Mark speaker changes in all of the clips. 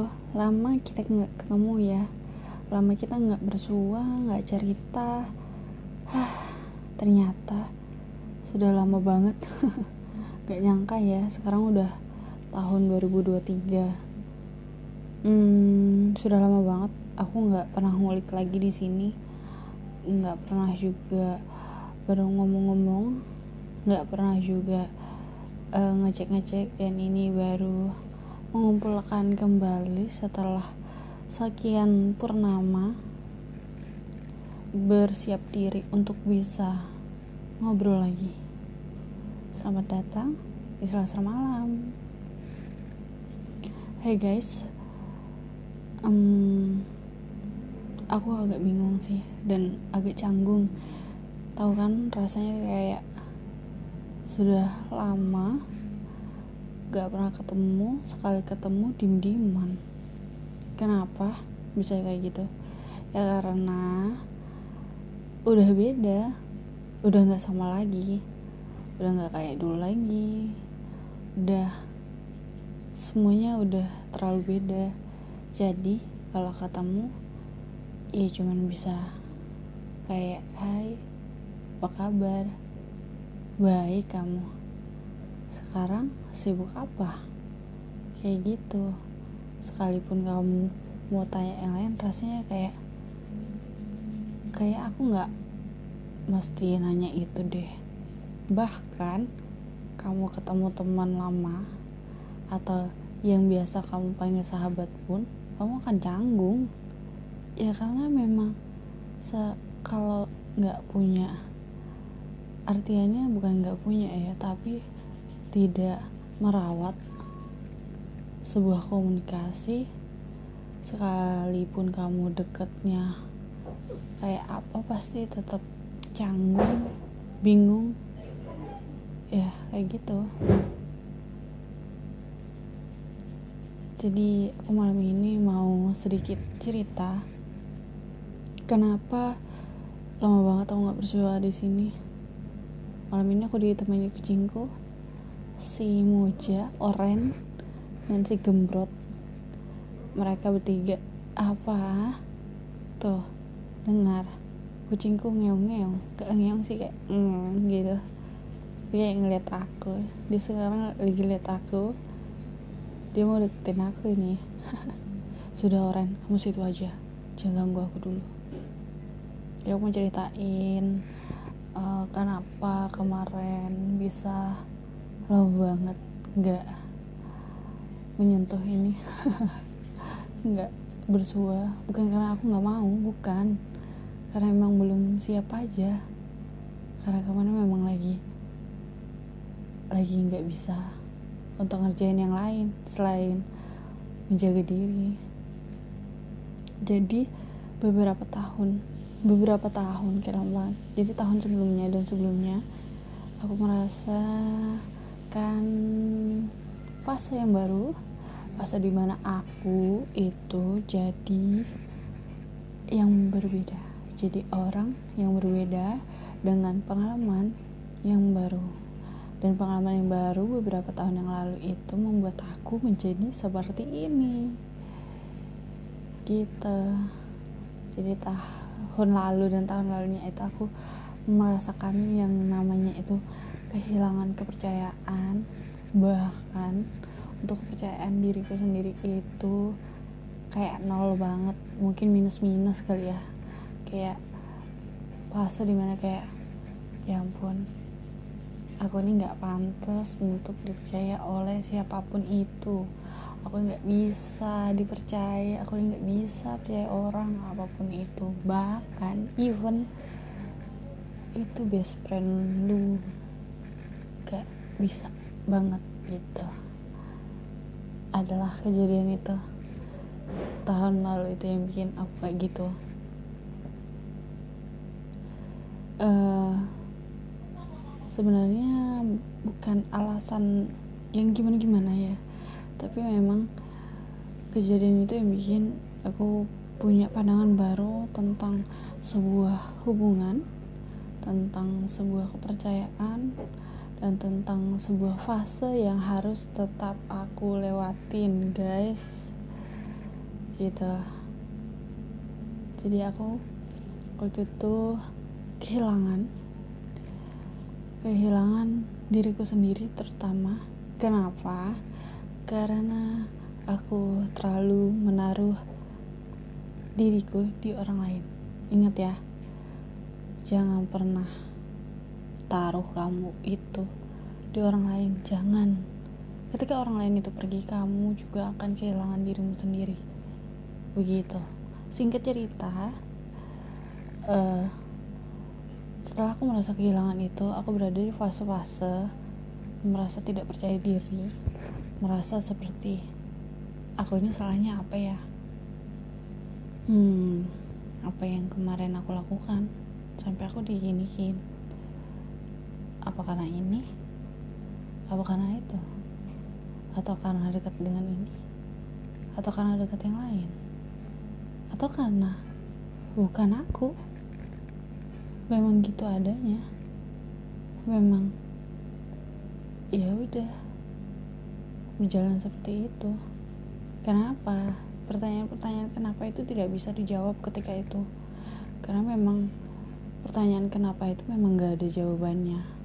Speaker 1: Halo, lama kita nggak ketemu ya. Lama kita nggak bersua, nggak cerita. Hah, ternyata sudah lama banget. gak nyangka ya, sekarang udah tahun 2023. Hmm, sudah lama banget. Aku nggak pernah ngulik lagi di sini. Nggak pernah juga baru ngomong-ngomong. Nggak pernah juga uh, ngecek-ngecek dan ini baru mengumpulkan kembali setelah sekian purnama bersiap diri untuk bisa ngobrol lagi. Selamat datang di Selasa malam. Hey guys um, aku agak bingung sih dan agak canggung. Tahu kan rasanya kayak sudah lama gak pernah ketemu sekali ketemu dim diman kenapa bisa kayak gitu? Ya karena udah beda udah nggak sama lagi. Udah nggak kayak dulu lagi. Udah semuanya udah terlalu beda. Jadi kalau ketemu ya cuman bisa kayak hai apa kabar? Baik kamu sekarang sibuk apa? Kayak gitu. Sekalipun kamu mau tanya yang lain rasanya kayak kayak aku nggak mesti nanya itu deh. Bahkan kamu ketemu teman lama atau yang biasa kamu panggil sahabat pun kamu akan canggung. Ya karena memang se kalau nggak punya artiannya bukan nggak punya ya tapi tidak merawat sebuah komunikasi sekalipun kamu deketnya kayak apa pasti tetap canggung bingung. Ya kayak gitu. Jadi aku malam ini mau sedikit cerita kenapa lama banget aku nggak bersua di sini. Malam ini aku ditemani kucingku si Moja, Oren, dan si Gembrot. Mereka bertiga apa? Tuh, dengar. Kucingku ngeong-ngeong. Gak ngeong sih kayak mm, gitu. Dia kayak ngeliat aku. Dia sekarang lagi liat aku. Dia mau deketin aku ini. Sudah Oren, kamu situ aja. Jangan ganggu aku dulu. Dia mau ceritain uh, kenapa kemarin bisa lama banget nggak menyentuh ini. Nggak bersua. Bukan karena aku nggak mau bukan. Karena emang belum siap aja. Karena ke mana memang lagi lagi nggak bisa untuk ngerjain yang lain selain menjaga diri. Jadi beberapa tahun beberapa tahun kira banget jadi tahun sebelumnya dan sebelumnya aku merasa menemukan fase yang baru fase di mana aku itu jadi yang berbeda jadi orang yang berbeda dengan pengalaman yang baru. Dan pengalaman yang baru beberapa tahun yang lalu itu membuat aku menjadi seperti ini. Gitu. Jadi tahun lalu dan tahun lalunya itu aku merasakan yang namanya itu kehilangan kepercayaan bahkan untuk kepercayaan diriku sendiri itu kayak nol banget mungkin minus minus kali ya. Kayak fase di mana kayak ya ampun aku ini nggak pantas untuk dipercaya oleh siapa pun itu. Aku nggak bisa dipercaya aku nggak bisa percaya orang apa pun itu. Bahkan even itu best friend lu bisa banget gitu. Adalah kejadian itu. Tahun lalu itu yang bikin aku kayak gitu. Uh, sebenarnya bukan alasan yang gimana gimana ya. Tapi memang kejadian itu yang bikin aku punya pandangan baru tentang sebuah hubungan tentang sebuah kepercayaan dan tentang sebuah fase yang harus tetap aku lewatin guys. Gitu. Jadi aku waktu itu kehilangan kehilangan diriku sendiri terutama. Kenapa? Karena aku terlalu menaruh diriku di orang lain. Ingat ya jangan pernah taruh kamu itu di orang lain. Jangan. Ketika orang lain itu pergi kamu juga akan kehilangan dirimu sendiri. Begitu. Singkat cerita uh, setelah aku merasa kehilangan itu aku berada di fase-fase merasa tidak percaya diri merasa seperti aku ini salahnya apa ya? Hmm apa yang kemarin aku lakukan sampai aku diginiin apa karena ini? Apa karena itu? Atau karena dekat dengan ini? Atau karena dekat yang lain? Atau karena bukan aku? Memang gitu adanya. Memang ya udah berjalan seperti itu. Kenapa? Pertanyaan-pertanyaan kenapa itu tidak bisa dijawab ketika itu? Karena memang pertanyaan kenapa itu memang gak ada jawabannya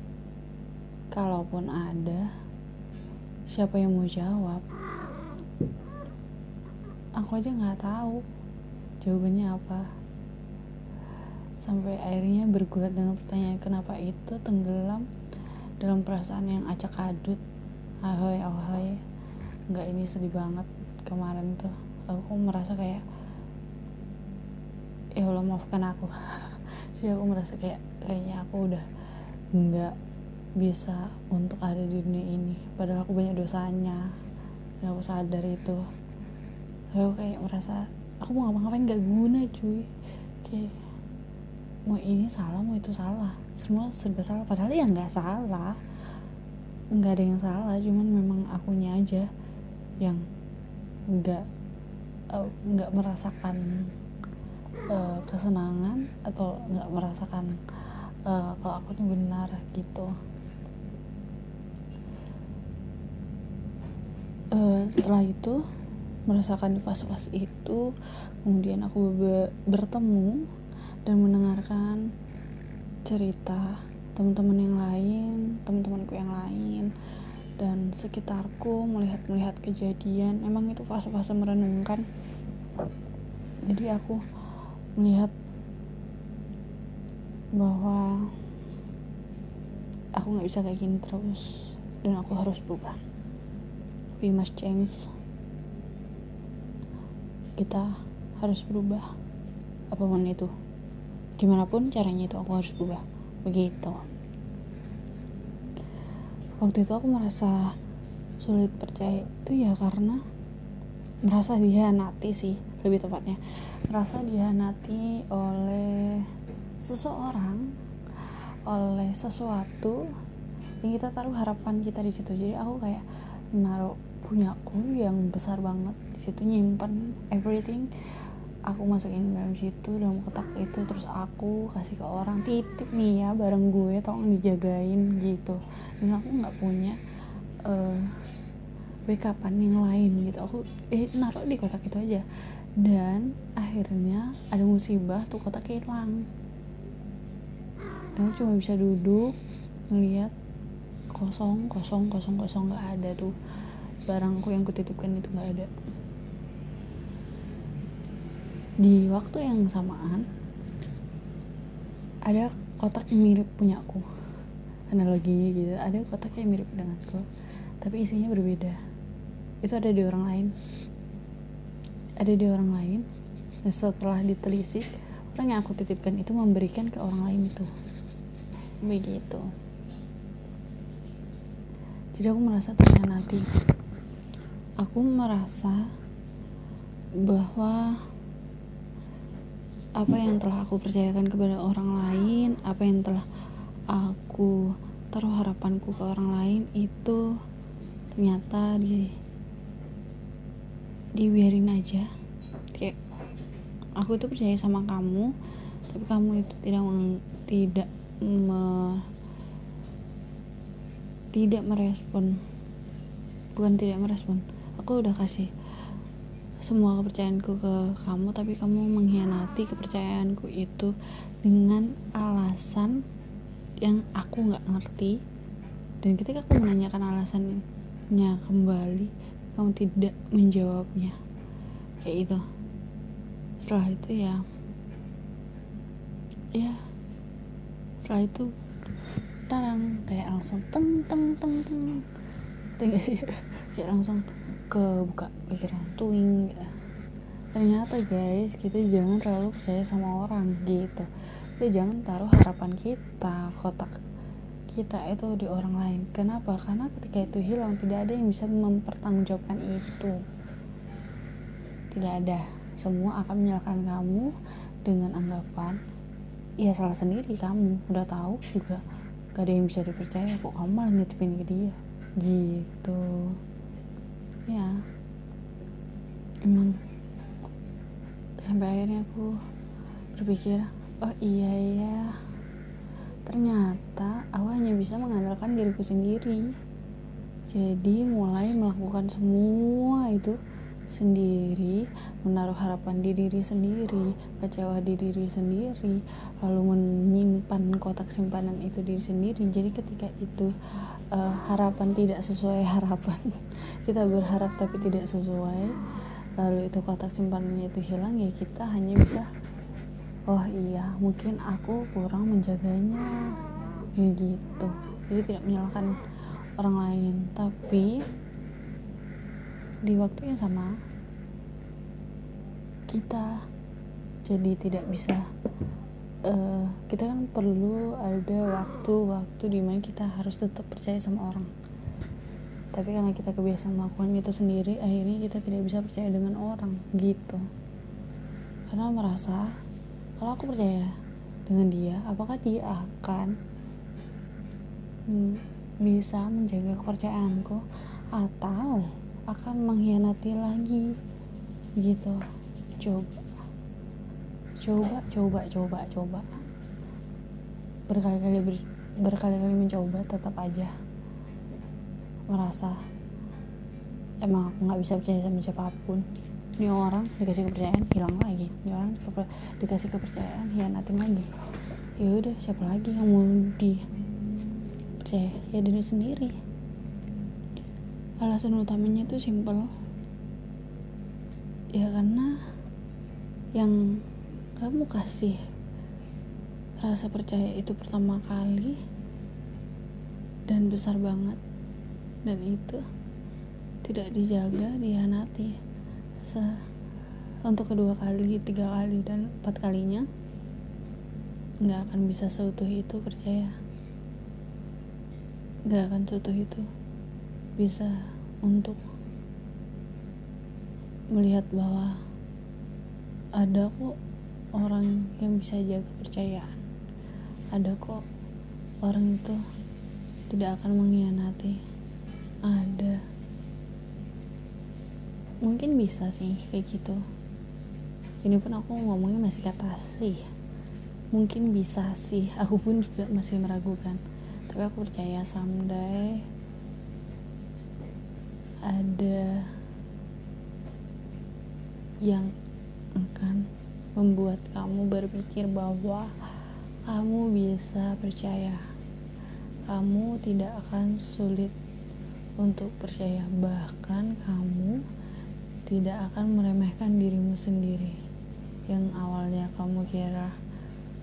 Speaker 1: kalaupun ada siapa yang mau jawab? Aku aja nggak tahu jawabannya apa. Sampai akhirnya bergulat dengan pertanyaan kenapa itu tenggelam dalam perasaan yang acak adut ahoy ahoy. Nggak ini sedih banget kemarin tuh. Aku merasa kayak ya Allah maafkan aku. Sih aku merasa kayak kayaknya aku udah nggak bisa untuk ada di dunia ini. Padahal aku banyak dosanya. Dan aku sadar itu. Aku kayak merasa aku mau ngapa-ngapain gak guna cuy. Kayak mau ini salah mau itu salah. Semua serba salah. Padahal ya nggak salah. Nggak ada yang salah cuman memang akunya aja yang nggak uh, nggak merasakan uh, kesenangan atau nggak merasakan uh, kalau aku ini benar gitu uh, setelah itu merasakan fase-fase itu kemudian aku be bertemu dan mendengarkan cerita teman-teman yang lain, teman-temanku yang lain dan sekitarku melihat-melihat kejadian. Emang itu fase-fase merenungkan. Jadi aku melihat bahwa aku nggak bisa kayak gini terus dan aku harus berubah. We must change. Kita harus berubah apa pun itu. Gimana pun caranya itu aku harus berubah. Begitu. Waktu itu aku merasa sulit percaya itu ya karena merasa dihianati sih lebih tepatnya. Merasa dihianati oleh seseorang oleh sesuatu yang kita taruh harapan kita di situ. Jadi aku kayak naruh punyaku yang besar banget. Di situ nyimpan everything. Aku masukin dalam situ dalam kotak itu terus aku kasih ke orang titip nih ya bareng gue tolong dijagain gitu. Dan aku nggak punya uh, backupan yang lain gitu. Aku eh naruh di kotak itu aja. Dan akhirnya ada musibah tuh kotak hilang. Dan aku cuma bisa duduk ngeliat kosong kosong kosong kosong nggak ada tuh. Barangku yang kutitipkan itu nggak ada. Di waktu yang samaan ada kotak mirip punya aku analoginya gitu ada kotak yang mirip denganku tapi isinya berbeda. Itu ada di orang lain. Ada di orang lain dan setelah ditelisik orang yang aku titipkan itu memberikan ke orang lain itu. Begitu jadi aku merasa terhianati aku merasa bahwa apa yang telah aku percayakan kepada orang lain apa yang telah aku taruh harapanku ke orang lain itu ternyata di dibiarin aja. Kayak aku tuh percaya sama kamu tapi kamu itu tidak tidak me, tidak merespon. Bukan tidak merespon. Aku udah kasih semua kepercayaanku ke kamu tapi kamu mengkhianati kepercayaanku itu dengan alasan yang aku nggak ngerti. Dan ketika aku menanyakan alasannya kembali kamu tidak menjawabnya. Kayak itu setelah itu ya ya setelah itu tarang kayak langsung teng teng teng teng. Itu sih? Kayak langsung ke buka pikiran tuing ternyata guys kita jangan terlalu percaya sama orang gitu. Kita jangan taruh harapan kita kotak kita itu di orang lain. Kenapa? Karena ketika itu hilang tidak ada yang bisa mempertanggungjawabkan itu. Tidak ada. Semua akan menyalahkan kamu dengan anggapan ya salah sendiri kamu. Udah tahu juga gak ada yang bisa dipercaya kok kamu malah nitipin ke dia. Gitu. Ya. Emang sampai akhirnya aku berpikir oh iya iya. Ternyata aku hanya bisa mengandalkan diriku sendiri. Jadi mulai melakukan semua itu sendiri, menaruh harapan di diri sendiri, kecewa di diri sendiri, lalu menyimpan kotak simpanan itu diri sendiri. Jadi ketika itu uh, harapan tidak sesuai harapan, kita berharap tapi tidak sesuai, lalu itu kotak simpanannya itu hilang ya kita hanya bisa oh iya mungkin aku kurang menjaganya. Gitu jadi tidak menyalahkan orang lain. Tapi di waktu yang sama kita jadi tidak bisa uh, kita kan perlu ada waktu-waktu di mana kita harus tetap percaya sama orang. Tapi karena kita kebiasaan melakukan itu sendiri akhirnya kita tidak bisa percaya dengan orang gitu. Karena merasa kalau aku percaya dengan dia apakah dia akan bisa menjaga kepercayaanku? Atau akan mengkhianati lagi. Gitu. Coba. Coba coba coba coba. Berkali-kali ber, berkali-kali mencoba tetap aja merasa emang aku nggak bisa percaya sama siapa pun. Ini orang dikasih kepercayaan hilang lagi. Ini orang dikasih kepercayaan hianatin lagi. Ya udah siapa lagi yang mau di percaya? Ya diri sendiri alasan utamanya itu simple ya karena yang kamu kasih rasa percaya itu pertama kali dan besar banget. Dan itu tidak dijaga dihanati Se untuk kedua kali tiga kali dan empat kalinya nggak akan bisa seutuh itu percaya. Nggak akan seutuh itu bisa untuk melihat bahwa ada kok orang yang bisa jaga kepercayaan. Ada kok orang itu tidak akan mengkhianati. Ada. Mungkin bisa sih kayak gitu. Ini pun aku ngomongnya masih kata sih. Mungkin bisa sih. Aku pun juga masih meragukan. Tapi aku percaya someday ada yang akan membuat kamu berpikir bahwa kamu bisa percaya. Kamu tidak akan sulit untuk percaya. Bahkan kamu tidak akan meremehkan dirimu sendiri. Yang awalnya kamu kira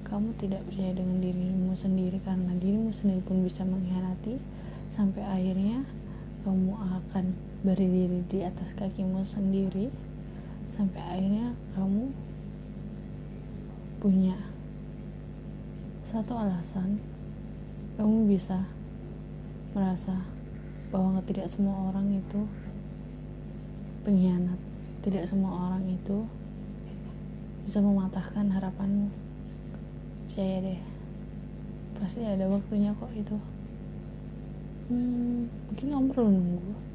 Speaker 1: kamu tidak percaya dengan dirimu sendiri karena dirimu sendiri pun bisa mengkhianati sampai akhirnya kamu akan berdiri di atas kakimu sendiri sampai akhirnya kamu punya satu alasan kamu bisa merasa bahwa tidak semua orang itu pengkhianat tidak semua orang itu bisa mematahkan harapanmu. Percaya deh pasti ada waktunya kok itu. Hmm, mungkin kamu perlu nunggu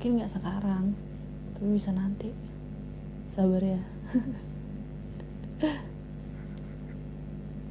Speaker 1: mungkin nggak sekarang tapi bisa nanti. Sabar ya